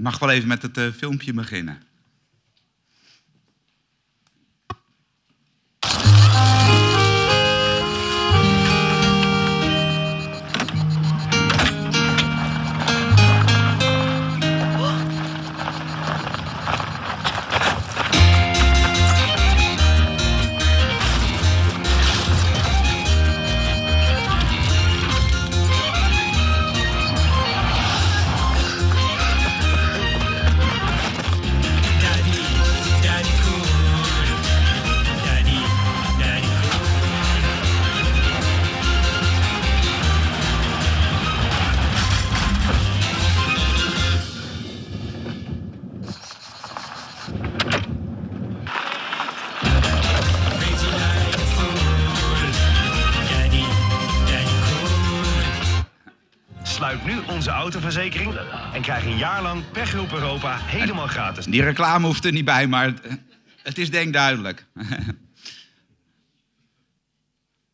Mag wel even met het uh, filmpje beginnen. Gratis. Die reclame hoeft er niet bij, maar het is denk duidelijk.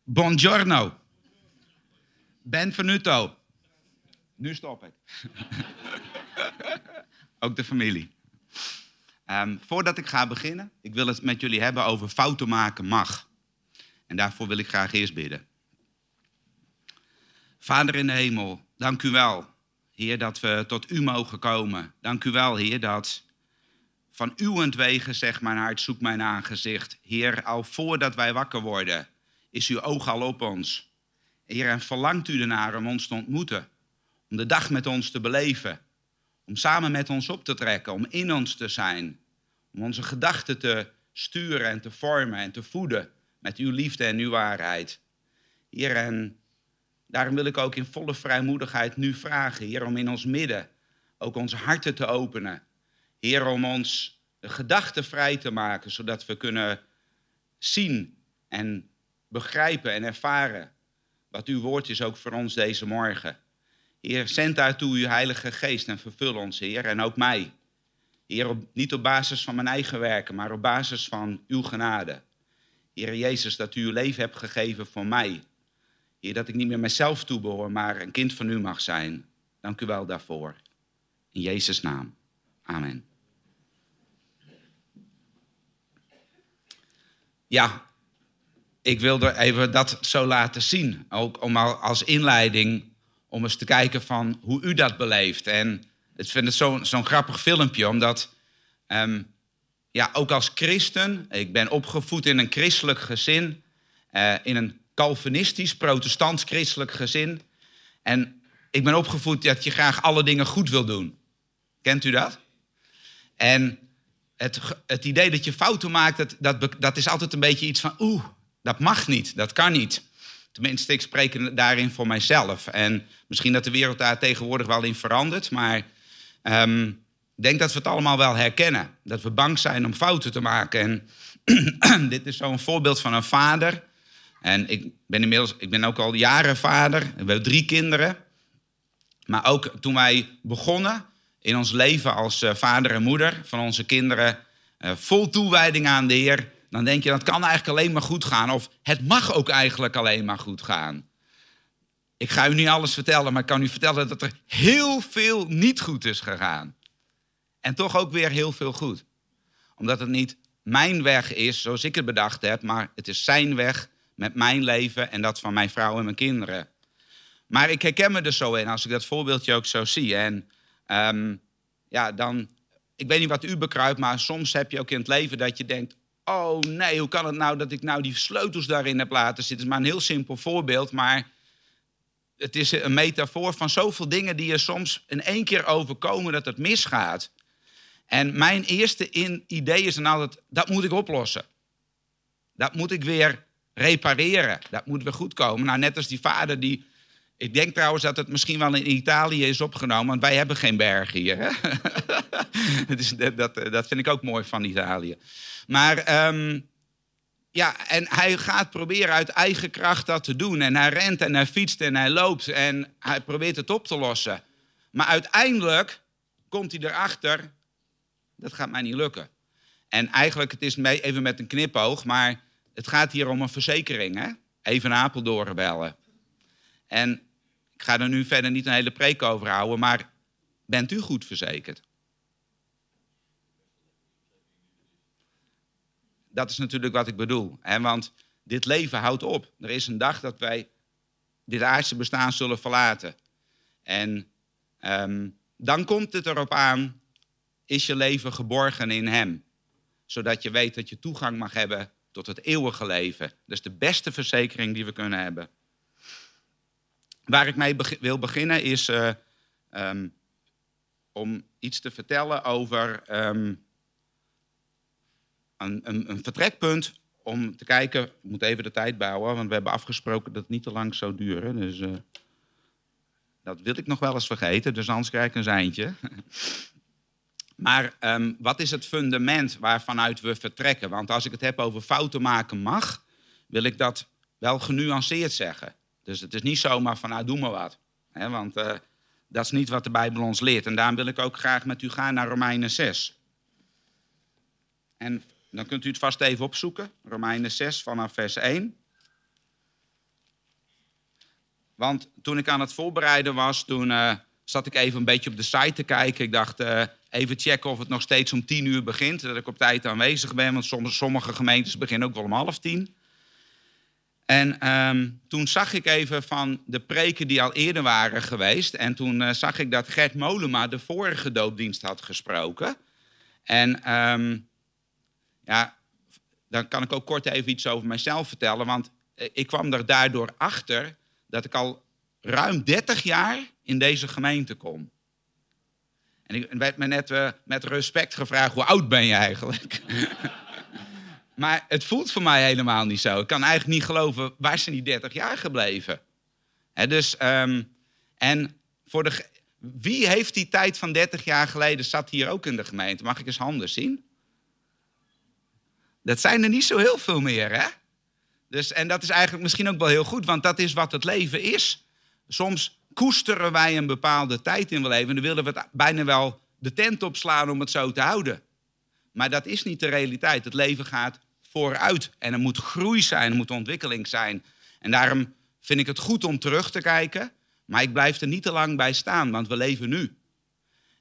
Buongiorno. Benvenuto. Nu stop ik. Ook de familie. Ehm, voordat ik ga beginnen, ik wil het met jullie hebben over fouten maken mag. En daarvoor wil ik graag eerst bidden. Vader in de hemel, dank u wel, Heer, dat we tot u mogen komen. Dank u wel, Heer, dat van uwentwege, zegt mijn hart, zoekt mijn aangezicht. Heer, al voordat wij wakker worden, is uw oog al op ons. Heer, en verlangt u ernaar om ons te ontmoeten, om de dag met ons te beleven, om samen met ons op te trekken, om in ons te zijn, om onze gedachten te sturen en te vormen en te voeden met uw liefde en uw waarheid. Heer, en Daarom wil ik ook in volle vrijmoedigheid nu vragen, Heer, om in ons midden ook onze harten te openen. Heer, om ons gedachten vrij te maken, zodat we kunnen zien en begrijpen en ervaren wat uw woord is ook voor ons deze morgen. Heer, zend daartoe uw Heilige Geest en vervul ons, Heer, en ook mij. Heer, niet op basis van mijn eigen werken, maar op basis van uw genade. Heer Jezus, dat u uw leven hebt gegeven voor mij. Heer, dat ik niet meer mezelf toebehoor, maar een kind van u mag zijn. Dank u wel daarvoor. In Jezus' naam. Amen. Ja, ik wilde even dat zo laten zien. Ook om al als inleiding om eens te kijken van hoe u dat beleeft. En ik vind het zo'n grappig filmpje, omdat ehm, ja, ook als christen, ik ben opgevoed in een christelijk gezin, eh, in een Calvinistisch, protestants-christelijk gezin. En ik ben opgevoed dat je graag alle dingen goed wil doen. Kent u dat? En het, het idee dat je fouten maakt, dat, dat, dat is altijd een beetje iets van... oeh, dat mag niet, dat kan niet. Tenminste, ik spreek daarin voor mijzelf. En misschien dat de wereld daar tegenwoordig wel in verandert, maar... ehm, ik denk dat we het allemaal wel herkennen. Dat we bang zijn om fouten te maken. En dit is zo'n voorbeeld van een vader. En ik ben inmiddels, ik ben ook al jaren vader. We hebben drie kinderen. Maar ook toen wij begonnen in ons leven als eh, vader en moeder van onze kinderen, eh, vol toewijding aan de Heer, dan denk je dat kan eigenlijk alleen maar goed gaan. Of het mag ook eigenlijk alleen maar goed gaan. Ik ga u niet alles vertellen, maar ik kan u vertellen dat er heel veel niet goed is gegaan. En toch ook weer heel veel goed. Omdat het niet mijn weg is zoals ik het bedacht heb, maar het is zijn weg met mijn leven en dat van mijn vrouw en mijn kinderen. Maar ik herken me er zo in als ik dat voorbeeldje ook zo zie. En ehm, ja, dan, ik weet niet wat u bekruipt, maar soms heb je ook in het leven dat je denkt: oh nee, hoe kan het nou dat ik nou die sleutels daarin heb laten zitten? Het is maar een heel simpel voorbeeld, maar het is een metafoor van zoveel dingen die je soms in één keer overkomen dat het misgaat. En mijn eerste in, idee is dan altijd, dat moet ik oplossen. Dat moet ik weer repareren. Dat moet weer goed komen. Nou, net als die vader die... Ik denk trouwens dat het misschien wel in Italië is opgenomen, want wij hebben geen bergen hier. Hè? dus dat, dat, dat vind ik ook mooi van Italië. Maar ehm, ja, en hij gaat proberen uit eigen kracht dat te doen. En hij rent en hij fietst en hij loopt en hij probeert het op te lossen. Maar uiteindelijk komt hij erachter, dat gaat mij niet lukken. En eigenlijk, het is even met een knipoog, maar het gaat hier om een verzekering. Hè? Even Apeldoorn bellen. En ik ga er nu verder niet een hele preek over houden, maar bent u goed verzekerd? Dat is natuurlijk wat ik bedoel. Want dit leven houdt op. Er is een dag dat wij dit aardse bestaan zullen verlaten. En ehm, dan komt het erop aan, is je leven geborgen in Hem? Zodat je weet dat je toegang mag hebben tot het eeuwige leven. Dat is de beste verzekering die we kunnen hebben. Waar ik mee wil beginnen is eh, ehm, om iets te vertellen over ehm, een, een, vertrekpunt om te kijken. Ik moet even de tijd bouwen, want we hebben afgesproken dat het niet te lang zou duren. Dus eh, dat wil ik nog wel eens vergeten, dus anders krijg ik een seintje. Maar ehm, wat is het fundament waarvanuit we vertrekken? Want als ik het heb over fouten maken mag, wil ik dat wel genuanceerd zeggen. Dus het is niet zomaar van, nou, doe maar wat. Want eh, dat is niet wat de Bijbel ons leert. En daarom wil ik ook graag met u gaan naar Romeinen 6. En dan kunt u het vast even opzoeken. Romeinen 6 vanaf vers 1. Want toen ik aan het voorbereiden was, toen eh, zat ik even een beetje op de site te kijken. Ik dacht, eh, even checken of het nog steeds om tien uur begint. Dat ik op tijd aanwezig ben, want sommige, sommige gemeentes beginnen ook wel om half tien. En ehm, toen zag ik even van de preken die al eerder waren geweest. En toen eh, zag ik dat Gert Molema de vorige doopdienst had gesproken. En ehm, ja, dan kan ik ook kort even iets over mijzelf vertellen. Want eh, ik kwam er daardoor achter dat ik al ruim 30 jaar in deze gemeente kom. En ik werd me net eh, met respect gevraagd, hoe oud ben je eigenlijk? maar het voelt voor mij helemaal niet zo. Ik kan eigenlijk niet geloven, waar zijn die 30 jaar gebleven? Hè, dus, ehm, en voor de, wie heeft die tijd van 30 jaar geleden, zat hier ook in de gemeente? Mag ik eens handen zien? Dat zijn er niet zo heel veel meer, hè? Dus, en dat is eigenlijk misschien ook wel heel goed, want dat is wat het leven is. Soms koesteren wij een bepaalde tijd in we leven en dan willen we bijna wel de tent opslaan om het zo te houden. Maar dat is niet de realiteit. Het leven gaat vooruit en er moet groei zijn, er moet ontwikkeling zijn. En daarom vind ik het goed om terug te kijken, maar ik blijf er niet te lang bij staan, want we leven nu.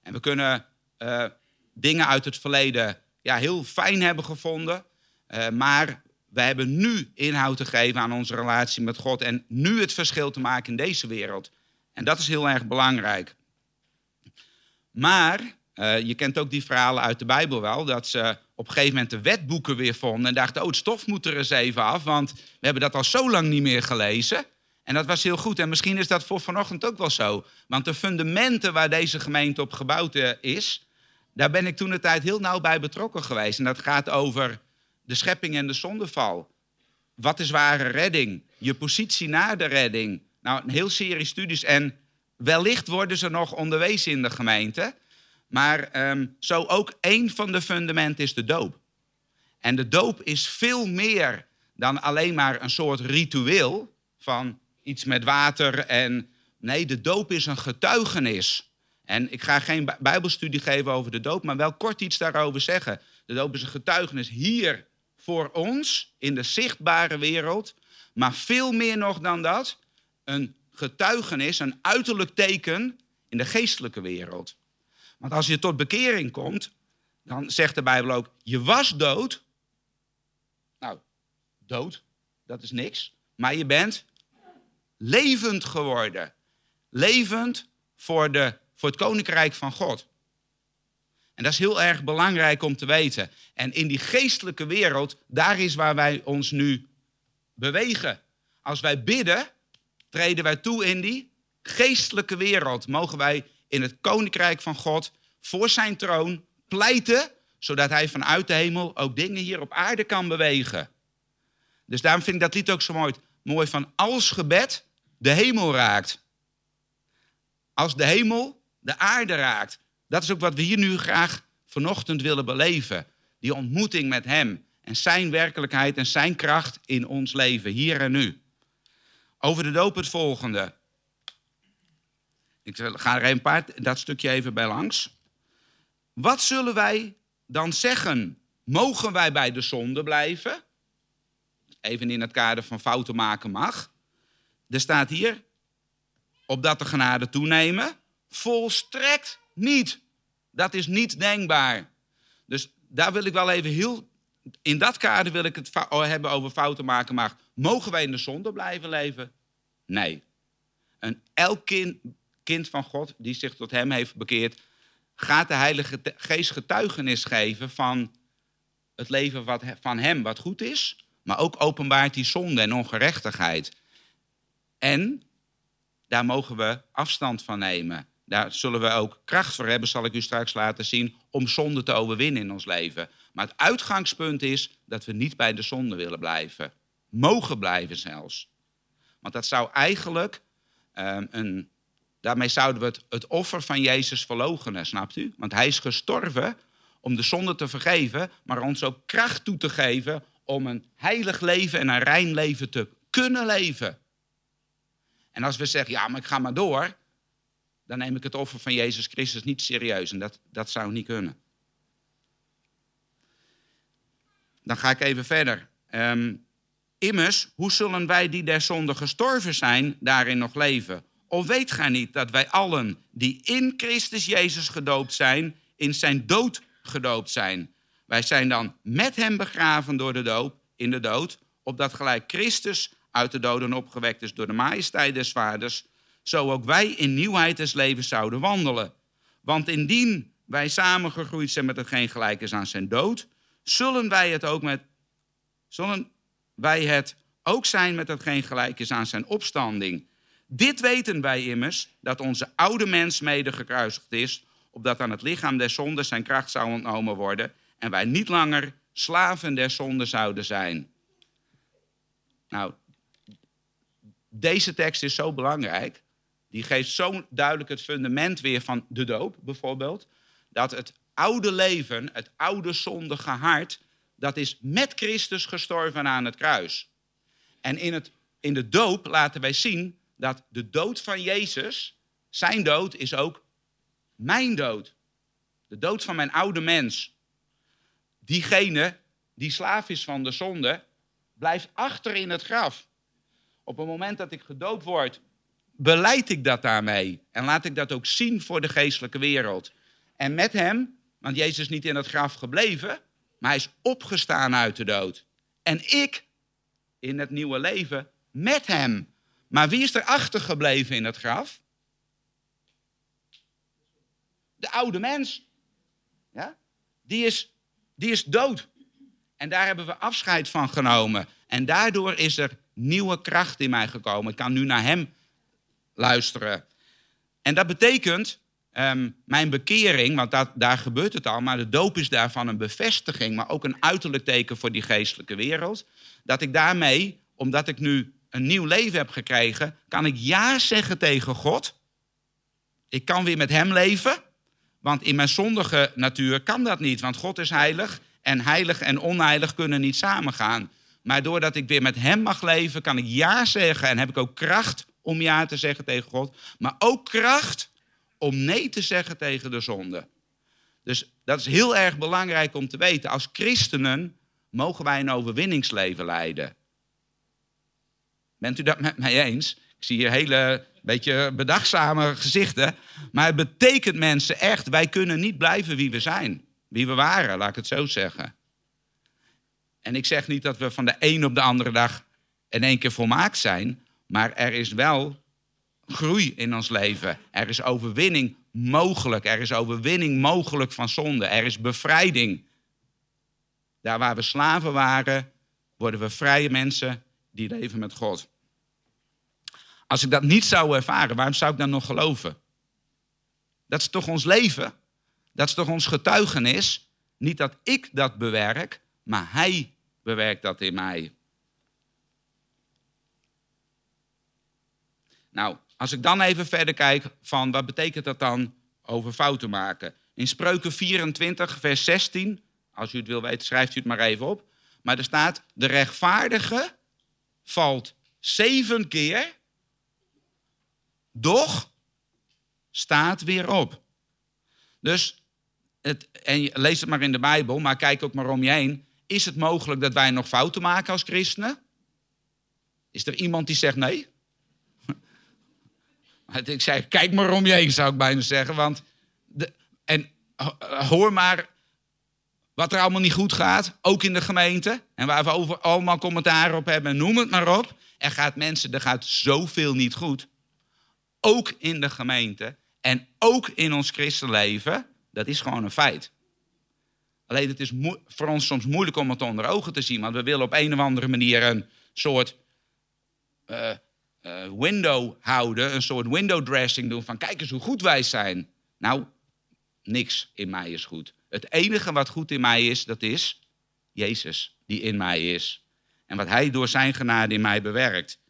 En we kunnen eh, dingen uit het verleden ja, heel fijn hebben gevonden, eh, maar we hebben nu inhoud te geven aan onze relatie met God en nu het verschil te maken in deze wereld. En dat is heel erg belangrijk. Maar eh, je kent ook die verhalen uit de Bijbel wel, dat ze op een gegeven moment de wetboeken weer vonden en dachten, oh, het stof moet er eens even af, want we hebben dat al zo lang niet meer gelezen. En dat was heel goed. En misschien is dat voor vanochtend ook wel zo. Want de fundamenten waar deze gemeente op gebouwd eh, is, daar ben ik toen de tijd heel nauw bij betrokken geweest. En dat gaat over de schepping en de zondeval. Wat is ware redding? Je positie na de redding. Nou, een heel serie studies. En wellicht worden ze nog onderwezen in de gemeente. Maar ehm, zo ook één van de fundamenten is de doop. En de doop is veel meer dan alleen maar een soort ritueel van iets met water. En nee, de doop is een getuigenis. En ik ga geen bij- bijbelstudie geven over de doop, maar wel kort iets daarover zeggen. De doop is een getuigenis hier voor ons in de zichtbare wereld. Maar veel meer nog dan dat, een getuigenis, een uiterlijk teken in de geestelijke wereld. Want als je tot bekering komt, dan zegt de Bijbel ook, je was dood. Nou, dood, dat is niks. Maar je bent levend geworden. Levend voor, de, voor het koninkrijk van God. En dat is heel erg belangrijk om te weten. En in die geestelijke wereld, daar is waar wij ons nu bewegen. Als wij bidden, treden wij toe in die geestelijke wereld. Mogen wij in het koninkrijk van God voor zijn troon pleiten, zodat hij vanuit de hemel ook dingen hier op aarde kan bewegen. Dus daarom vind ik dat lied ook zo mooi, mooi van als gebed de hemel raakt. Als de hemel de aarde raakt. Dat is ook wat we hier nu graag vanochtend willen beleven. Die ontmoeting met hem en zijn werkelijkheid en zijn kracht in ons leven, hier en nu. Over de doop het volgende. Ik ga er een paar, dat stukje even bij langs. Wat zullen wij dan zeggen? Mogen wij bij de zonde blijven? Even in het kader van fouten maken mag. Er staat hier, opdat de genade toenemen. Volstrekt niet. Dat is niet denkbaar. Dus daar wil ik wel even heel in dat kader wil ik het oh, hebben over fouten maken. Maar mogen wij in de zonde blijven leven? Nee. En elk kind, kind van God die zich tot hem heeft bekeerd, gaat de Heilige Geest getuigenis geven van het leven wat, van hem wat goed is. Maar ook openbaart die zonde en ongerechtigheid. En daar mogen we afstand van nemen. Daar zullen we ook kracht voor hebben, zal ik u straks laten zien, om zonde te overwinnen in ons leven. Maar het uitgangspunt is dat we niet bij de zonde willen blijven. Mogen blijven zelfs. Want dat zou eigenlijk ehm, een. Daarmee zouden we het, offer van Jezus verloochenen, snapt u? Want hij is gestorven om de zonde te vergeven, maar ons ook kracht toe te geven om een heilig leven en een rein leven te kunnen leven. En als we zeggen, ja, maar ik ga maar door, dan neem ik het offer van Jezus Christus niet serieus. En dat, dat zou niet kunnen. Dan ga ik even verder. Ehm, immers, hoe zullen wij die der zonde gestorven zijn, daarin nog leven? Of weet gij niet dat wij allen die in Christus Jezus gedoopt zijn, in zijn dood gedoopt zijn? Wij zijn dan met hem begraven door de doop, in de dood, opdat gelijk Christus uit de doden opgewekt is door de majesteit des vaders, zo ook wij in nieuwheid des levens zouden wandelen. Want indien wij samengegroeid zijn met hetgeen gelijk is aan zijn dood, zullen wij het ook met zullen wij het ook zijn met hetgeen gelijk is aan zijn opstanding. Dit weten wij immers, dat onze oude mens mede gekruisigd is, opdat aan het lichaam der zonde zijn kracht zou ontnomen worden en wij niet langer slaven der zonde zouden zijn. Nou, deze tekst is zo belangrijk. Die geeft zo duidelijk het fundament weer van de doop, bijvoorbeeld. Dat het oude leven, het oude zondige hart, dat is met Christus gestorven aan het kruis. En in, het, in de doop laten wij zien dat de dood van Jezus, zijn dood is ook mijn dood. De dood van mijn oude mens. Diegene die slaaf is van de zonde, blijft achter in het graf. Op het moment dat ik gedoopt word, beleid ik dat daarmee. En laat ik dat ook zien voor de geestelijke wereld. En met hem, want Jezus is niet in het graf gebleven, maar hij is opgestaan uit de dood. En ik in het nieuwe leven met hem. Maar wie is er achtergebleven in het graf? De oude mens. Ja? Die, is, die is dood. En daar hebben we afscheid van genomen. En daardoor is er nieuwe kracht in mij gekomen. Ik kan nu naar hem luisteren. En dat betekent ehm, mijn bekering, want dat, daar gebeurt het al, maar de doop is daarvan een bevestiging, maar ook een uiterlijk teken voor die geestelijke wereld. Dat ik daarmee, omdat ik nu een nieuw leven heb gekregen, kan ik ja zeggen tegen God. Ik kan weer met Hem leven, want in mijn zondige natuur kan dat niet, want God is heilig en heilig en onheilig kunnen niet samengaan. Maar doordat ik weer met Hem mag leven, kan ik ja zeggen en heb ik ook kracht om ja te zeggen tegen God, maar ook kracht om nee te zeggen tegen de zonde. Dus dat is heel erg belangrijk om te weten. Als christenen mogen wij een overwinningsleven leiden. Bent u dat met mij eens? Ik zie hier hele beetje bedachtzame gezichten. Maar het betekent mensen echt, wij kunnen niet blijven wie we zijn. Wie we waren, laat ik het zo zeggen. En ik zeg niet dat we van de een op de andere dag in één keer volmaakt zijn. Maar er is wel groei in ons leven. Er is overwinning mogelijk. Er is overwinning mogelijk van zonde. Er is bevrijding. Daar waar we slaven waren, worden we vrije mensen die leven met God. Als ik dat niet zou ervaren, waarom zou ik dan nog geloven? Dat is toch ons leven? Dat is toch ons getuigenis? Niet dat ik dat bewerk, maar Hij bewerkt dat in mij. Nou, als ik dan even verder kijk van wat betekent dat dan over fouten maken. In Spreuken 24, vers 16, als u het wil weten, schrijft u het maar even op. Maar er staat, de rechtvaardige valt zeven keer, doch staat weer op. Dus, het, en lees het maar in de Bijbel, maar kijk ook maar om je heen. Is het mogelijk dat wij nog fouten maken als christenen? Is er iemand die zegt nee? Ik zeg, kijk maar om je heen, zou ik bijna zeggen. Want de, en hoor maar wat er allemaal niet goed gaat, ook in de gemeente. En waar we over allemaal commentaar op hebben, noem het maar op. Er gaat mensen, er gaat zoveel niet goed. Ook in de gemeente en ook in ons christenleven. Dat is gewoon een feit. Alleen het is voor ons soms moeilijk om het onder ogen te zien. Want we willen op een of andere manier een soort eh, eh, window houden. Een soort window dressing doen van kijk eens hoe goed wij zijn. Nou, niks in mij is goed. Het enige wat goed in mij is, dat is Jezus die in mij is. En wat hij door zijn genade in mij bewerkt.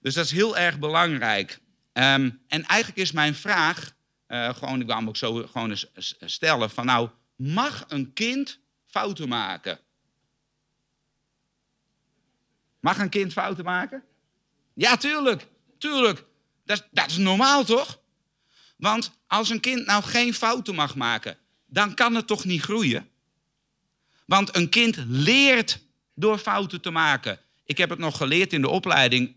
Dus dat is heel erg belangrijk. Ehm, en eigenlijk is mijn vraag, eh, gewoon, ik wou hem ook zo gewoon eens stellen, van nou, mag een kind fouten maken? Mag een kind fouten maken? Ja, tuurlijk, tuurlijk. Dat, dat is normaal, toch? Want als een kind nou geen fouten mag maken, dan kan het toch niet groeien? Want een kind leert door fouten te maken. Ik heb het nog geleerd in de opleiding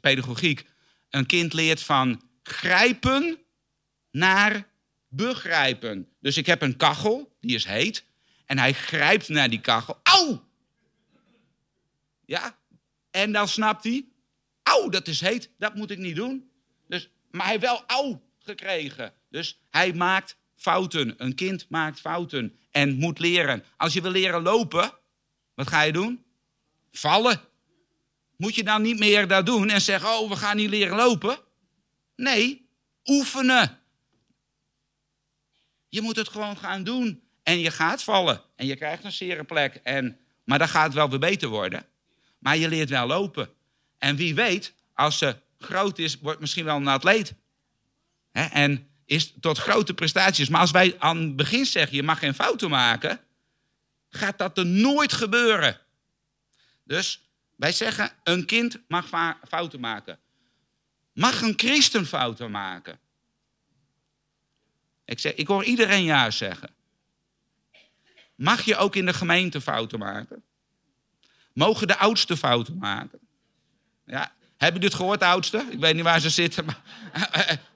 pedagogiek. Een kind leert van grijpen naar begrijpen. Dus ik heb een kachel, die is heet. En hij grijpt naar die kachel. Auw! Ja? En dan snapt hij. Auw, dat is heet, dat moet ik niet doen. Dus, maar hij heeft wel auw gekregen. Dus hij maakt fouten. Een kind maakt fouten en moet leren. Als je wil leren lopen, wat ga je doen? Vallen. Moet je dan niet meer dat doen en zeggen: Oh, we gaan niet leren lopen? Nee, oefenen. Je moet het gewoon gaan doen. En je gaat vallen. En je krijgt een zere plek. En, maar dan gaat het wel weer beter worden. Maar je leert wel lopen. En wie weet, als ze groot is, wordt misschien wel een atleet. En is tot grote prestaties. Maar als wij aan het begin zeggen, je mag geen fouten maken, gaat dat er nooit gebeuren. Dus wij zeggen, een kind mag fouten maken. Mag een christen fouten maken? Ik, zeg, ik hoor iedereen ja zeggen. Mag je ook in de gemeente fouten maken? Mogen de oudsten fouten maken? Ja, heb je dit gehoord, oudste? Ik weet niet waar ze zitten. Maar...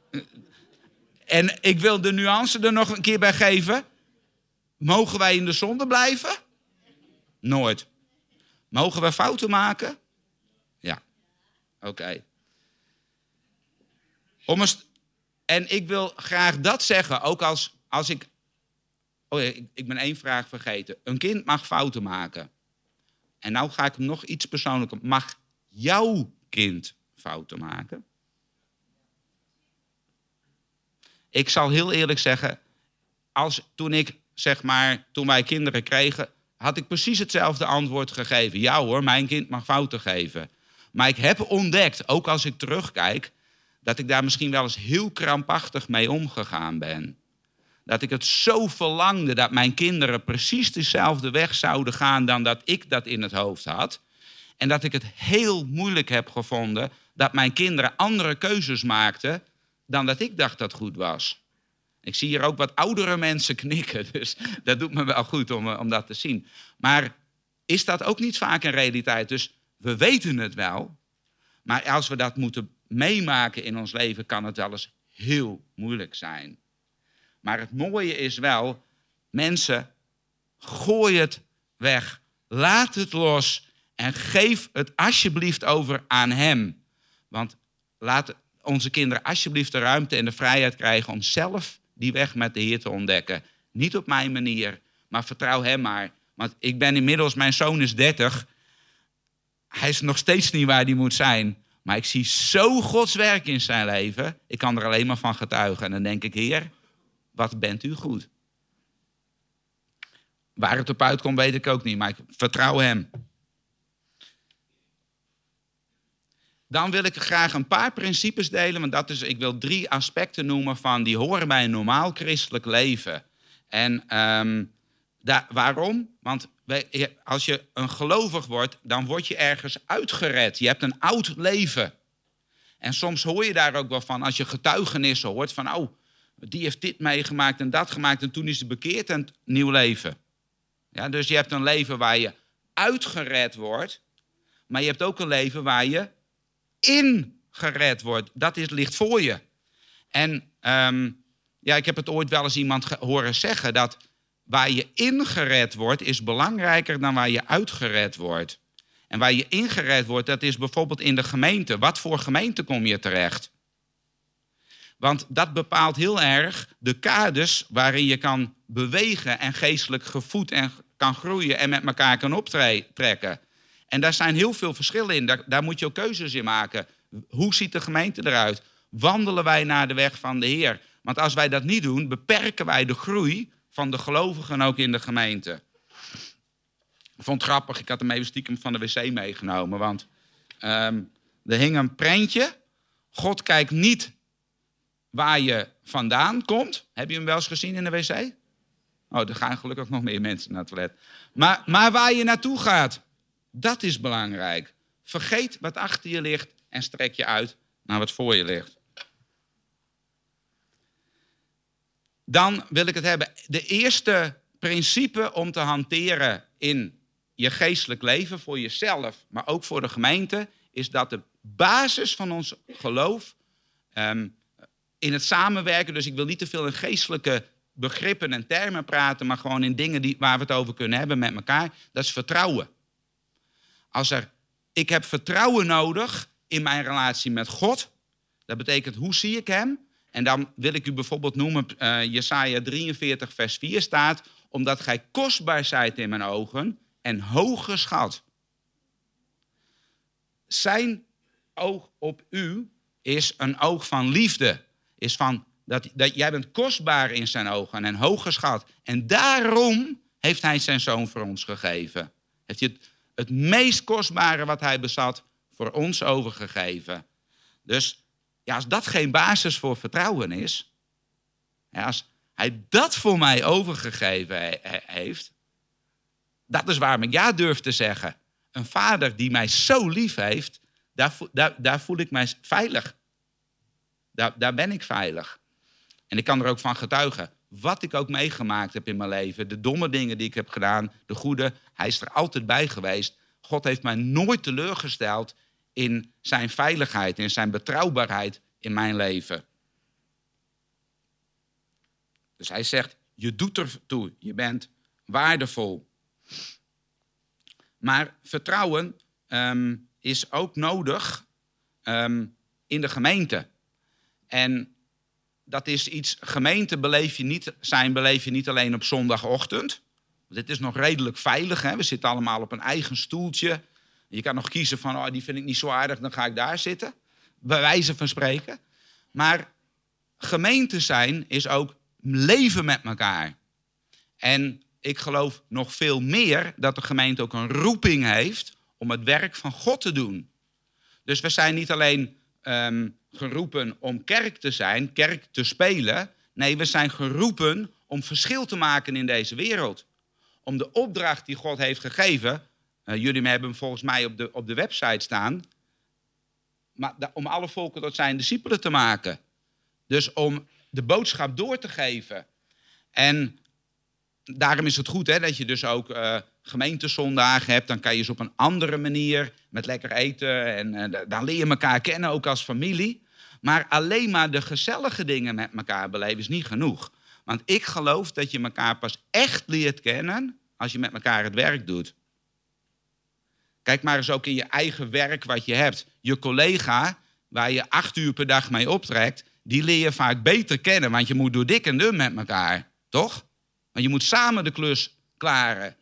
en ik wil de nuance er nog een keer bij geven. Mogen wij in de zonde blijven? Nooit. Mogen we fouten maken? Ja. Oké. En ik wil graag dat zeggen, ook als, als ik... Oh ja, ik, ik ben één vraag vergeten. Een kind mag fouten maken. En nou ga ik hem nog iets persoonlijker. Mag jouw kind fouten maken? Ik zal heel eerlijk zeggen, als, toen ik, zeg maar, toen wij kinderen kregen, had ik precies hetzelfde antwoord gegeven. Ja hoor, mijn kind mag fouten geven. Maar ik heb ontdekt, ook als ik terugkijk, dat ik daar misschien wel eens heel krampachtig mee omgegaan ben. Dat ik het zo verlangde dat mijn kinderen precies dezelfde weg zouden gaan dan dat ik dat in het hoofd had. En dat ik het heel moeilijk heb gevonden dat mijn kinderen andere keuzes maakten dan dat ik dacht dat goed was. Ik zie hier ook wat oudere mensen knikken, dus dat doet me wel goed om, eh, om dat te zien. Maar is dat ook niet vaak een realiteit? Dus we weten het wel, maar als we dat moeten meemaken in ons leven, kan het wel eens heel moeilijk zijn. Maar het mooie is wel, mensen, gooi het weg. Laat het los en geef het alsjeblieft over aan Hem. Want laat onze kinderen alsjeblieft de ruimte en de vrijheid krijgen om zelf die weg met de Heer te ontdekken. Niet op mijn manier, maar vertrouw Hem maar. Want ik ben inmiddels, mijn zoon is 30. Hij is nog steeds niet waar hij moet zijn. Maar ik zie zo Gods werk in zijn leven. Ik kan er alleen maar van getuigen. En dan denk ik, Heer, wat bent u goed? Waar het op uitkomt, weet ik ook niet, maar ik vertrouw hem. Dan wil ik graag een paar principes delen, want dat is, ik wil drie aspecten noemen van die horen bij een normaal christelijk leven. En ehm, daar, waarom? Want wij- als je een gelovig wordt, dan word je ergens uitgered. Je hebt een oud leven. En soms hoor je daar ook wel van, als je getuigenissen hoort, van oh, die heeft dit meegemaakt en dat gemaakt en toen is ze bekeerd en nieuw leven. Ja, dus je hebt een leven waar je uitgered wordt, maar je hebt ook een leven waar je in gered wordt. Dat is, ligt voor je. En ehm, ja, ik heb het ooit wel eens iemand horen zeggen dat waar je ingered wordt, is belangrijker dan waar je uitgered wordt. En waar je ingered wordt, dat is bijvoorbeeld in de gemeente. Wat voor gemeente kom je terecht? Want dat bepaalt heel erg de kaders waarin je kan bewegen en geestelijk gevoed en kan groeien en met elkaar kan optrekken. En daar zijn heel veel verschillen in. Daar, moet je ook keuzes in maken. Hoe ziet de gemeente eruit? Wandelen wij naar de weg van de Heer? Want als wij dat niet doen, beperken wij de groei van de gelovigen ook in de gemeente. Ik vond het grappig, ik had hem even stiekem van de wc meegenomen. Want ehm, er hing een prentje. God kijkt niet waar je vandaan komt. Heb je hem wel eens gezien in de wc? Oh, er gaan gelukkig nog meer mensen naar het toilet. Maar, maar waar je naartoe gaat, dat is belangrijk. Vergeet wat achter je ligt en strek je uit naar wat voor je ligt. Dan wil ik het hebben. De eerste principe om te hanteren in je geestelijk leven, voor jezelf, maar ook voor de gemeente, is dat de basis van ons geloof ehm, in het samenwerken, dus ik wil niet te veel in geestelijke begrippen en termen praten, maar gewoon in dingen die, waar we het over kunnen hebben met elkaar, dat is vertrouwen. Als er, ik heb vertrouwen nodig in mijn relatie met God, dat betekent hoe zie ik hem? En dan wil ik u bijvoorbeeld noemen, uh, Jesaja 43 vers 4 staat, omdat gij kostbaar zijt in mijn ogen en hoog geschat. Zijn oog op u is een oog van liefde. Is van dat, dat jij bent kostbaar in zijn ogen en hoog geschat. En daarom heeft hij zijn zoon voor ons gegeven. Heeft hij het, het meest kostbare wat hij bezat voor ons overgegeven. Dus ja, als dat geen basis voor vertrouwen is, ja, als hij dat voor mij overgegeven he- he- heeft, dat is waarom ik ja durf te zeggen. Een vader die mij zo lief heeft, daar, daar, daar voel ik mij veilig. Daar, daar ben ik veilig. En ik kan er ook van getuigen. Wat ik ook meegemaakt heb in mijn leven, de domme dingen die ik heb gedaan, de goede, hij is er altijd bij geweest. God heeft mij nooit teleurgesteld in zijn veiligheid, in zijn betrouwbaarheid in mijn leven. Dus hij zegt, je doet ertoe, je bent waardevol. Maar vertrouwen ehm, is ook nodig ehm, in de gemeente. En dat is iets, gemeente beleef je niet, zijn beleef je niet alleen op zondagochtend. Dit is nog redelijk veilig, hè? we zitten allemaal op een eigen stoeltje. Je kan nog kiezen van, oh, die vind ik niet zo aardig, dan ga ik daar zitten. Bij wijze van spreken. Maar gemeente zijn is ook leven met elkaar. En ik geloof nog veel meer dat de gemeente ook een roeping heeft om het werk van God te doen. Dus we zijn niet alleen ehm, geroepen om kerk te zijn, kerk te spelen. Nee, we zijn geroepen om verschil te maken in deze wereld. Om de opdracht die God heeft gegeven, uh, jullie hebben volgens mij op de, op de website staan, maar om alle volken tot zijn discipelen te maken. Dus om de boodschap door te geven. En daarom is het goed hè, dat je dus ook uh, gemeentezondagen hebt. Dan kan je ze op een andere manier met lekker eten. En uh, dan leer je elkaar kennen, ook als familie. Maar alleen maar de gezellige dingen met elkaar beleven is niet genoeg. Want ik geloof dat je elkaar pas echt leert kennen als je met elkaar het werk doet. Kijk maar eens ook in je eigen werk wat je hebt. Je collega, waar je acht uur per dag mee optrekt, die leer je vaak beter kennen. Want je moet door dik en dun met elkaar, toch? Want je moet samen de klus klaren.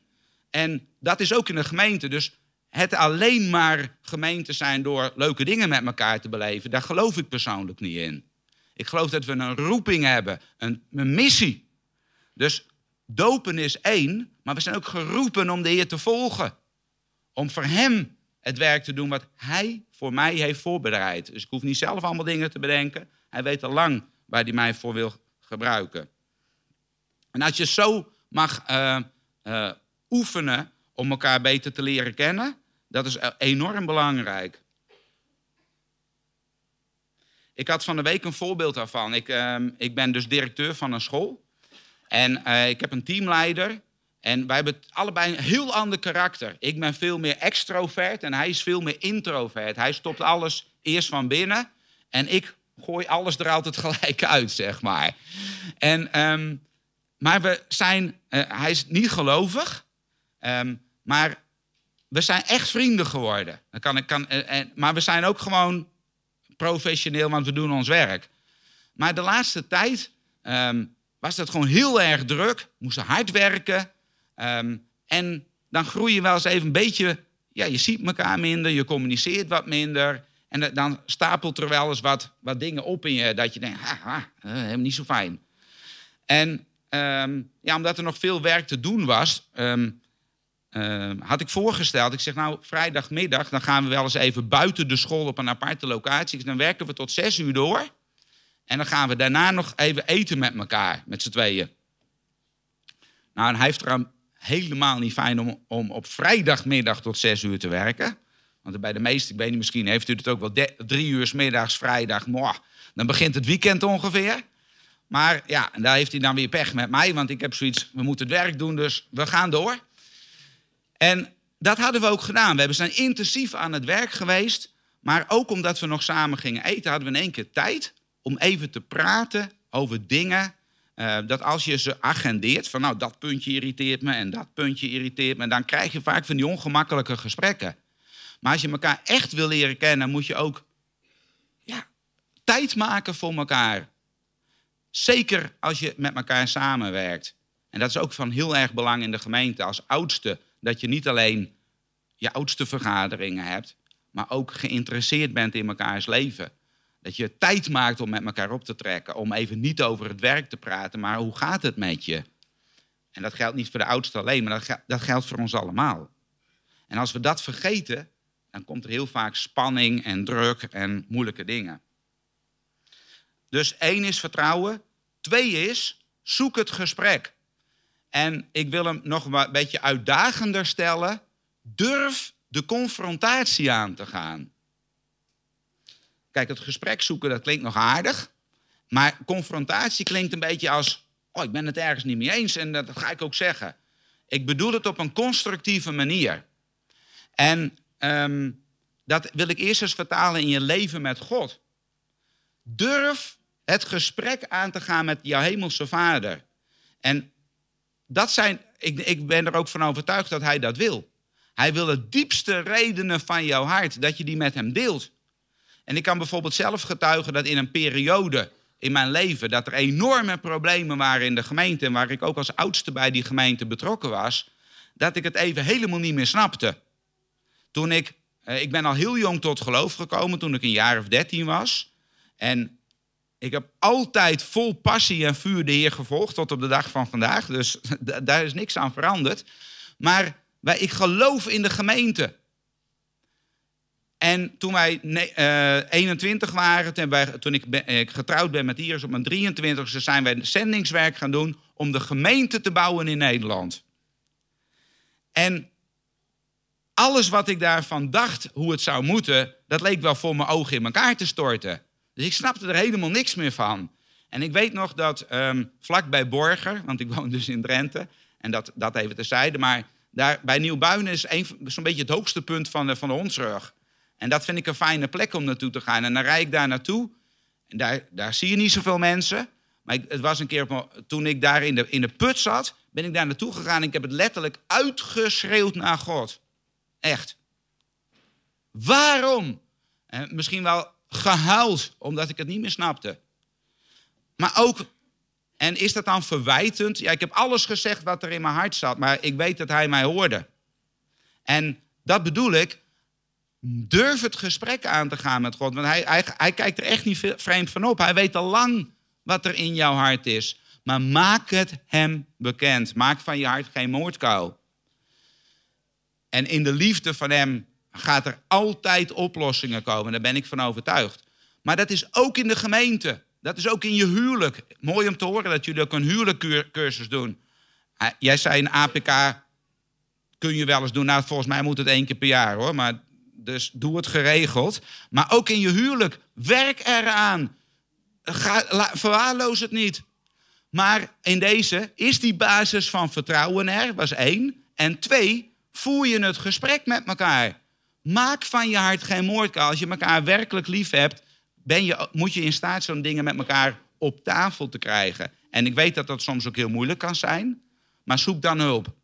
En dat is ook in de gemeente. Dus het alleen maar gemeente zijn door leuke dingen met elkaar te beleven, daar geloof ik persoonlijk niet in. Ik geloof dat we een roeping hebben, een, een missie. Dus dopen is één, maar we zijn ook geroepen om de Heer te volgen. Om voor Hem het werk te doen wat Hij voor mij heeft voorbereid. Dus ik hoef niet zelf allemaal dingen te bedenken. Hij weet al lang waar hij mij voor wil gebruiken. En als je zo mag uh, uh, oefenen om elkaar beter te leren kennen, dat is enorm belangrijk. Ik had van de week een voorbeeld daarvan. Ik, uh, ik ben dus directeur van een school. En uh, ik heb een teamleider. En wij hebben allebei een heel ander karakter. Ik ben veel meer extrovert en hij is veel meer introvert. Hij stopt alles eerst van binnen. En ik gooi alles er altijd gelijk uit, zeg maar. En um, maar we zijn, eh, hij is niet gelovig, ehm, maar we zijn echt vrienden geworden. Dan kan ik, kan, eh, eh, maar we zijn ook gewoon professioneel, want we doen ons werk. Maar de laatste tijd ehm, was dat gewoon heel erg druk. Moesten hard werken. ehm, en dan groei je wel eens even een beetje... Ja, je ziet elkaar minder, je communiceert wat minder. En da- dan stapelt er wel eens wat, wat dingen op in je... dat je denkt, haha, eh, helemaal niet zo fijn. En ehm, ja, omdat er nog veel werk te doen was... ehm, had ik voorgesteld, ik zeg nou, vrijdagmiddag... dan gaan we wel eens even buiten de school op een aparte locatie. Dus dan werken we tot zes uur door... En dan gaan we daarna nog even eten met elkaar, met z'n tweeën. Nou, hij heeft er helemaal niet fijn om, om op vrijdagmiddag tot zes uur te werken. Want bij de meesten, ik weet niet, misschien heeft u het ook wel drie uur 's middags, vrijdag, dan begint het weekend ongeveer. Maar ja, en daar heeft hij dan weer pech met mij, want ik heb zoiets, we moeten het werk doen, dus we gaan door. En dat hadden we ook gedaan. We zijn intensief aan het werk geweest. Maar ook omdat we nog samen gingen eten, hadden we in één keer tijd om even te praten over dingen. eh, dat als je ze agendeert, van nou dat puntje irriteert me en dat puntje irriteert me, dan krijg je vaak van die ongemakkelijke gesprekken. Maar als je elkaar echt wil leren kennen, moet je ook ja, tijd maken voor elkaar. Zeker als je met elkaar samenwerkt. En dat is ook van heel erg belang in de gemeente als oudste. Dat je niet alleen je oudste vergaderingen hebt, maar ook geïnteresseerd bent in elkaars leven. Dat je tijd maakt om met elkaar op te trekken. Om even niet over het werk te praten, maar hoe gaat het met je? En dat geldt niet voor de oudste alleen, maar dat, dat geldt voor ons allemaal. En als we dat vergeten, dan komt er heel vaak spanning en druk en moeilijke dingen. Dus één is vertrouwen. Twee is, zoek het gesprek. En ik wil hem nog een beetje uitdagender stellen. Durf de confrontatie aan te gaan. Kijk, het gesprek zoeken, dat klinkt nog aardig. Maar confrontatie klinkt een beetje als... oh, ik ben het ergens niet mee eens en dat ga ik ook zeggen. Ik bedoel het op een constructieve manier. En ehm, dat wil ik eerst eens vertalen in je leven met God. Durf het gesprek aan te gaan met jouw hemelse vader. En dat zijn, ik, ik ben er ook van overtuigd dat hij dat wil. Hij wil de diepste redenen van jouw hart, dat je die met hem deelt. En ik kan bijvoorbeeld zelf getuigen dat in een periode in mijn leven... dat er enorme problemen waren in de gemeente... en waar ik ook als oudste bij die gemeente betrokken was... dat ik het even helemaal niet meer snapte. Toen ik, eh, ik ben al heel jong tot geloof gekomen, toen ik een jaar of dertien was. En ik heb altijd vol passie en vuur de Heer gevolgd tot op de dag van vandaag. Dus da- daar is niks aan veranderd. Maar wij, ik geloof in de gemeente. En toen wij ne- eh, 21 waren, toen, wij, toen ik, ik getrouwd ben met Iris op mijn 23e, zijn wij zendingswerk gaan doen om de gemeente te bouwen in Nederland. En alles wat ik daarvan dacht, hoe het zou moeten, dat leek wel voor mijn ogen in elkaar te storten. Dus ik snapte er helemaal niks meer van. En ik weet nog dat ehm vlak bij Borger, want ik woon dus in Drenthe, en dat, dat even terzijde, maar daar bij Nieuwbuinen is zo'n beetje het hoogste punt van de, van de Hondsrug. En dat vind ik een fijne plek om naartoe te gaan. En dan rijd ik daar naartoe. En daar, daar zie je niet zoveel mensen. Maar het was een keer toen ik daar in de, in de put zat, ben ik daar naartoe gegaan. En ik heb het letterlijk uitgeschreeuwd naar God. Echt. Waarom? En misschien wel gehuild, omdat ik het niet meer snapte. Maar ook, en is dat dan verwijtend? Ja, ik heb alles gezegd wat er in mijn hart zat, maar ik weet dat hij mij hoorde. En dat bedoel ik, durf het gesprek aan te gaan met God. Want hij, hij, hij kijkt er echt niet vreemd van op. Hij weet al lang wat er in jouw hart is. Maar maak het hem bekend. Maak van je hart geen moordkuil. En in de liefde van hem gaat er altijd oplossingen komen. Daar ben ik van overtuigd. Maar dat is ook in de gemeente. Dat is ook in je huwelijk. Mooi om te horen dat jullie ook een huwelijkcursus doen. Ah, Jij zei een APK kun je wel eens doen. Nou, volgens mij moet het één keer per jaar hoor. Maar dus doe het geregeld. Maar ook in je huwelijk. Werk eraan. Ga, verwaarloos het niet. Maar in deze is die basis van vertrouwen er, was één. En twee, voer je het gesprek met elkaar. Maak van je hart geen moordkuil. Als je elkaar werkelijk lief hebt, ben je, moet je in staat zo'n dingen met elkaar op tafel te krijgen. En ik weet dat dat soms ook heel moeilijk kan zijn, maar zoek dan hulp.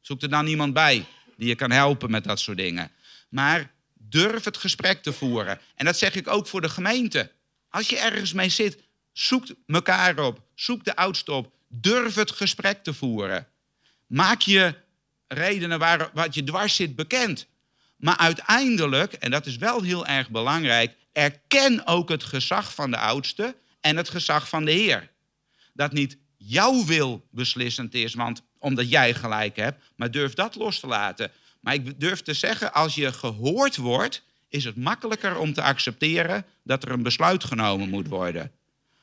Zoek er dan iemand bij die je kan helpen met dat soort dingen. Maar durf het gesprek te voeren. En dat zeg ik ook voor de gemeente. Als je ergens mee zit, zoek elkaar op. Zoek de oudste op. Durf het gesprek te voeren. Maak je redenen waar, wat je dwars zit bekend. Maar uiteindelijk, en dat is wel heel erg belangrijk, erken ook het gezag van de oudste en het gezag van de Heer. Dat niet jouw wil beslissend is, want omdat jij gelijk hebt, maar durf dat los te laten. Maar ik durf te zeggen, als je gehoord wordt, is het makkelijker om te accepteren dat er een besluit genomen moet worden.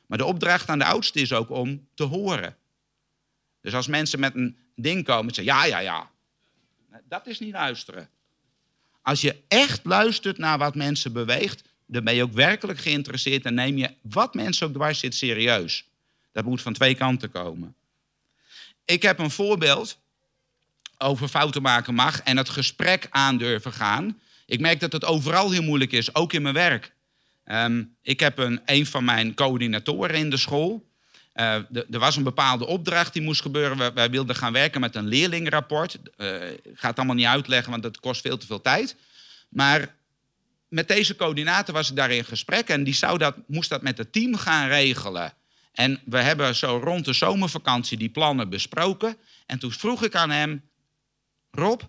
Maar de opdracht aan de oudste is ook om te horen. Dus als mensen met een ding komen en zeggen, ja, ja, ja. Dat is niet luisteren. Als je echt luistert naar wat mensen beweegt, dan ben je ook werkelijk geïnteresseerd en neem je wat mensen ook dwars zit serieus. Dat moet van twee kanten komen. Ik heb een voorbeeld over fouten maken mag en het gesprek aan durven gaan. Ik merk dat het overal heel moeilijk is, ook in mijn werk. Ehm, ik heb een, een van mijn coördinatoren in de school. Eh, er was een bepaalde opdracht die moest gebeuren. Wij wilden gaan werken met een leerlingenrapport. Eh, ik ga het allemaal niet uitleggen, want dat kost veel te veel tijd. Maar met deze coördinator was ik daar in gesprek en die zou dat, moest dat met het team gaan regelen. En we hebben zo rond de zomervakantie die plannen besproken. En toen vroeg ik aan hem, Rob,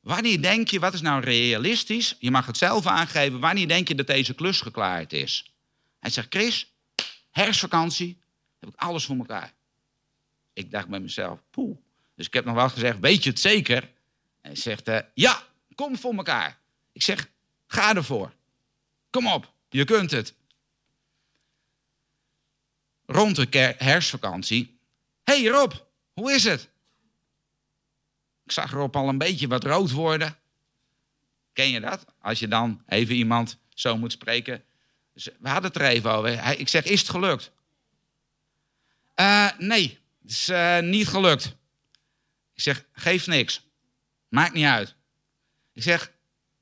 wanneer denk je, wat is nou realistisch? Je mag het zelf aangeven, wanneer denk je dat deze klus geklaard is? Hij zegt, Chris, herfstvakantie, heb ik alles voor elkaar. Ik dacht bij mezelf, poeh. Dus ik heb nog wel gezegd, weet je het zeker? En hij zegt, eh, ja, kom voor elkaar. Ik zeg, ga ervoor. Kom op, je kunt het. Rond de herfstvakantie. hey Rob, hoe is het? Ik zag Rob al een beetje wat rood worden. Ken je dat? Als je dan even iemand zo moet spreken. Dus we hadden het er even over. Ik zeg, is het gelukt? "Eh, nee, het is eh, niet gelukt. Ik zeg, geeft niks. Maakt niet uit. Ik zeg,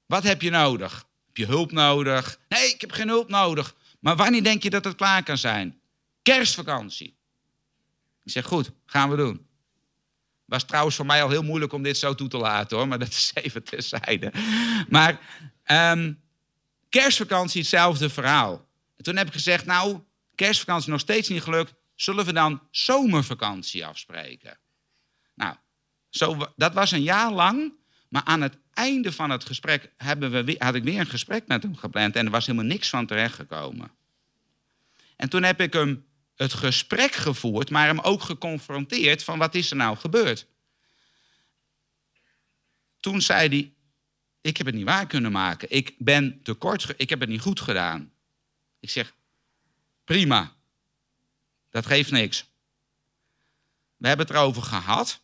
wat heb je nodig? Heb je hulp nodig? Nee, ik heb geen hulp nodig. Maar wanneer denk je dat het klaar kan zijn? Kerstvakantie. Ik zeg, goed, gaan we doen. Was trouwens voor mij al heel moeilijk om dit zo toe te laten hoor, maar dat is even terzijde. Maar ehm, kerstvakantie, hetzelfde verhaal. En toen heb ik gezegd, nou, kerstvakantie nog steeds niet gelukt. Zullen we dan zomervakantie afspreken? Nou, zo, dat was een jaar lang. Maar aan het einde van het gesprek hebben we, had ik weer een gesprek met hem gepland. En er was helemaal niks van terechtgekomen. En toen heb ik hem het gesprek gevoerd, maar hem ook geconfronteerd van wat is er nou gebeurd. Toen zei hij, ik heb het niet waar kunnen maken. Ik ben tekort, ik heb het niet goed gedaan. Ik zeg, prima. Dat geeft niks. We hebben het erover gehad.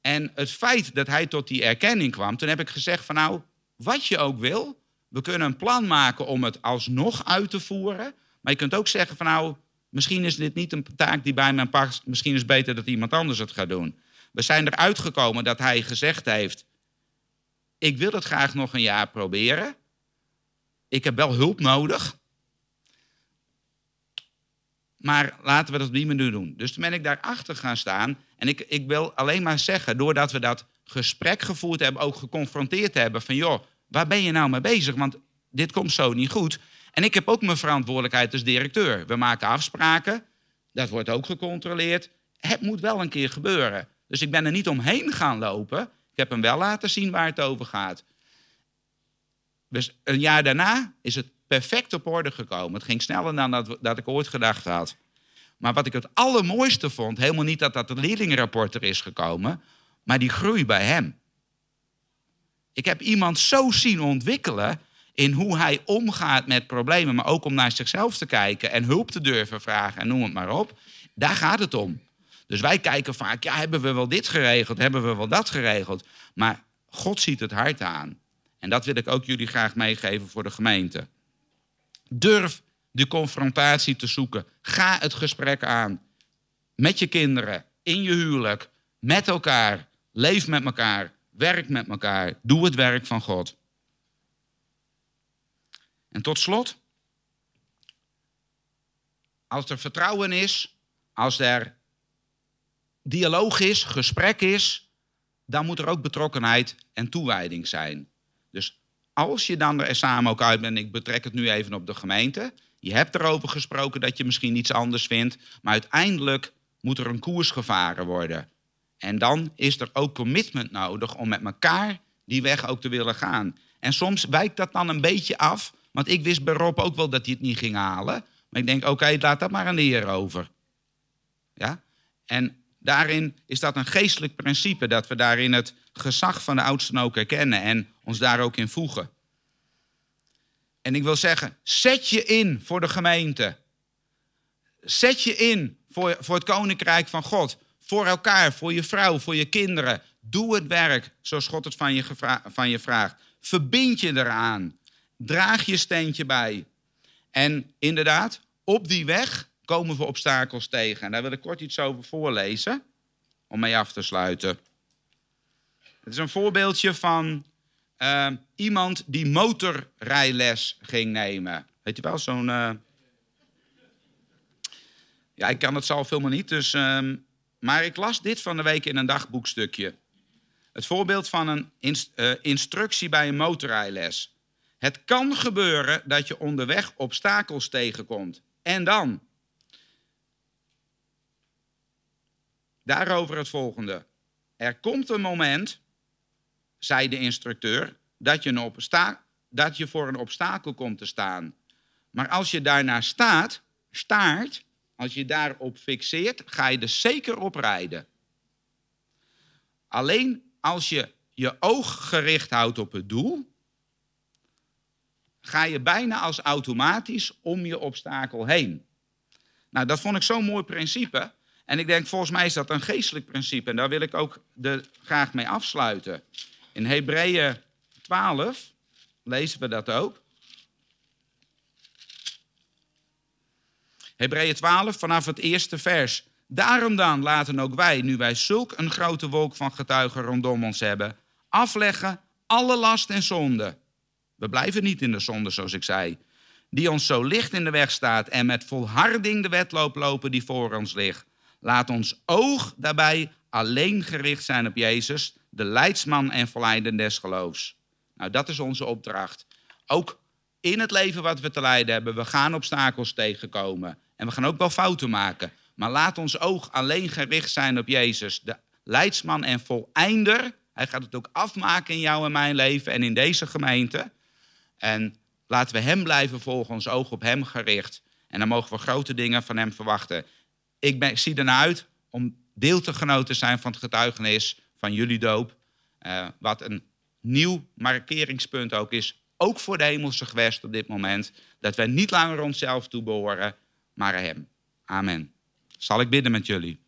En het feit dat hij tot die erkenning kwam, toen heb ik gezegd van nou, wat je ook wil, we kunnen een plan maken om het alsnog uit te voeren. Maar je kunt ook zeggen van nou, misschien is dit niet een taak die bij mij past. Misschien is het beter dat iemand anders het gaat doen. We zijn eruit gekomen dat hij gezegd heeft, ik wil het graag nog een jaar proberen. Ik heb wel hulp nodig. Maar laten we dat die manier doen. Dus toen ben ik daarachter gaan staan. En ik, ik wil alleen maar zeggen, doordat we dat gesprek gevoerd hebben, ook geconfronteerd hebben van joh, waar ben je nou mee bezig? Want dit komt zo niet goed. En ik heb ook mijn verantwoordelijkheid als directeur. We maken afspraken, dat wordt ook gecontroleerd. Het moet wel een keer gebeuren. Dus ik ben er niet omheen gaan lopen. Ik heb hem wel laten zien waar het over gaat. Dus een jaar daarna is het perfect op orde gekomen. Het ging sneller dan dat, dat ik ooit gedacht had. Maar wat ik het allermooiste vond, helemaal niet dat dat leerlingenrapport er is gekomen, maar die groei bij hem. Ik heb iemand zo zien ontwikkelen in hoe hij omgaat met problemen, maar ook om naar zichzelf te kijken en hulp te durven vragen en noem het maar op. Daar gaat het om. Dus wij kijken vaak, ja, hebben we wel dit geregeld, hebben we wel dat geregeld. Maar God ziet het hart aan. En dat wil ik ook jullie graag meegeven voor de gemeente. Durf de confrontatie te zoeken. Ga het gesprek aan. Met je kinderen, in je huwelijk, met elkaar. Leef met elkaar, werk met elkaar. Doe het werk van God. En tot slot, als er vertrouwen is, als er dialoog is, gesprek is, dan moet er ook betrokkenheid en toewijding zijn. Dus als je dan er samen ook uit bent, ik betrek het nu even op de gemeente, je hebt erover gesproken dat je misschien iets anders vindt, maar uiteindelijk moet er een koers gevaren worden. En dan is er ook commitment nodig om met elkaar die weg ook te willen gaan. En soms wijkt dat dan een beetje af, want ik wist bij Rob ook wel dat hij het niet ging halen. Maar ik denk, oké, laat dat maar aan de Heer over. Ja? En daarin is dat een geestelijk principe, dat we daarin het gezag van de oudsten ook herkennen en ons daar ook in voegen. En ik wil zeggen, zet je in voor de gemeente. Zet je in voor, voor het koninkrijk van God. Voor elkaar, voor je vrouw, voor je kinderen. Doe het werk zoals God het van je, van je vraagt. Verbind je eraan. Draag je steentje bij. En inderdaad, op die weg komen we obstakels tegen. En daar wil ik kort iets over voorlezen, om mee af te sluiten. Het is een voorbeeldje van eh, iemand die motorrijles ging nemen. Weet je wel, zo'n... eh, Ja, ik kan het zelf helemaal niet, dus... ehm, Maar ik las dit van de week in een dagboekstukje. Het voorbeeld van een eh, instructie bij een motorrijles. Het kan gebeuren dat je onderweg obstakels tegenkomt. En dan? Daarover het volgende. Er komt een moment, zei de instructeur, dat je, een dat je voor een obstakel komt te staan. Maar als je daarnaar staat, staart, als je daarop fixeert, ga je er zeker op rijden. Alleen als je je oog gericht houdt op het doel, ga je bijna als automatisch om je obstakel heen. Nou, dat vond ik zo'n mooi principe. En ik denk, volgens mij is dat een geestelijk principe. En daar wil ik ook de, graag mee afsluiten. In Hebreeën 12 lezen we dat ook. Hebreeën 12 vanaf het eerste vers. Daarom dan laten ook wij, nu wij zulk een grote wolk van getuigen rondom ons hebben, afleggen alle last en zonde. We blijven niet in de zonde, zoals ik zei. Die ons zo licht in de weg staat en met volharding de wedloop lopen die voor ons ligt. Laat ons oog daarbij alleen gericht zijn op Jezus, de leidsman en verleider des geloofs. Nou, dat is onze opdracht. Ook in het leven wat we te lijden hebben, we gaan obstakels tegenkomen. En we gaan ook wel fouten maken. Maar laat ons oog alleen gericht zijn op Jezus, de leidsman en voleinder. Hij gaat het ook afmaken in jou en mijn leven en in deze gemeente. En laten we Hem blijven volgen, ons oog op Hem gericht. En dan mogen we grote dingen van Hem verwachten. Ik ben, zie ernaar uit om deel te genoten te zijn van het getuigenis van jullie doop. Eh, wat een nieuw markeringspunt ook is, ook voor de hemelse gewest op dit moment. Dat wij niet langer onszelf toebehoren, maar Hem. Amen. Zal ik bidden met jullie?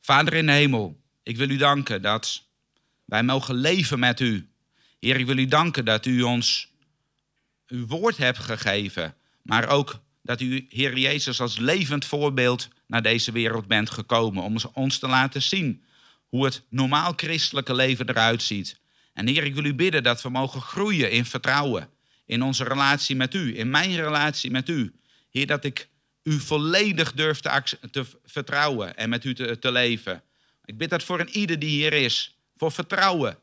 Vader in de hemel, ik wil u danken dat wij mogen leven met u. Heer, ik wil u danken dat u ons uw woord hebt gegeven, maar ook dat u, Heer Jezus, als levend voorbeeld naar deze wereld bent gekomen om ons te laten zien hoe het normaal christelijke leven eruit ziet. En Heer, ik wil u bidden dat we mogen groeien in vertrouwen, in onze relatie met u, in mijn relatie met u. Heer, dat ik u volledig durf te, vertrouwen en met u te, leven. Ik bid dat voor een ieder die hier is, voor vertrouwen.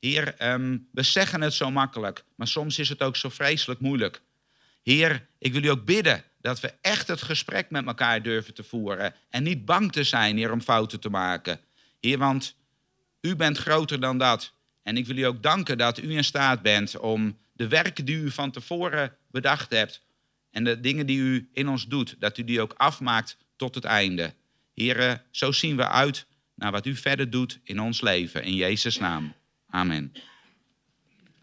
Heer, ehm, we zeggen het zo makkelijk, maar soms is het ook zo vreselijk moeilijk. Heer, ik wil u ook bidden dat we echt het gesprek met elkaar durven te voeren. En niet bang te zijn, Heer, om fouten te maken. Heer, want u bent groter dan dat. En ik wil u ook danken dat u in staat bent om de werken die u van tevoren bedacht hebt. En de dingen die u in ons doet, dat u die ook afmaakt tot het einde. Heer, zo zien we uit naar wat u verder doet in ons leven. In Jezus' naam. Amen.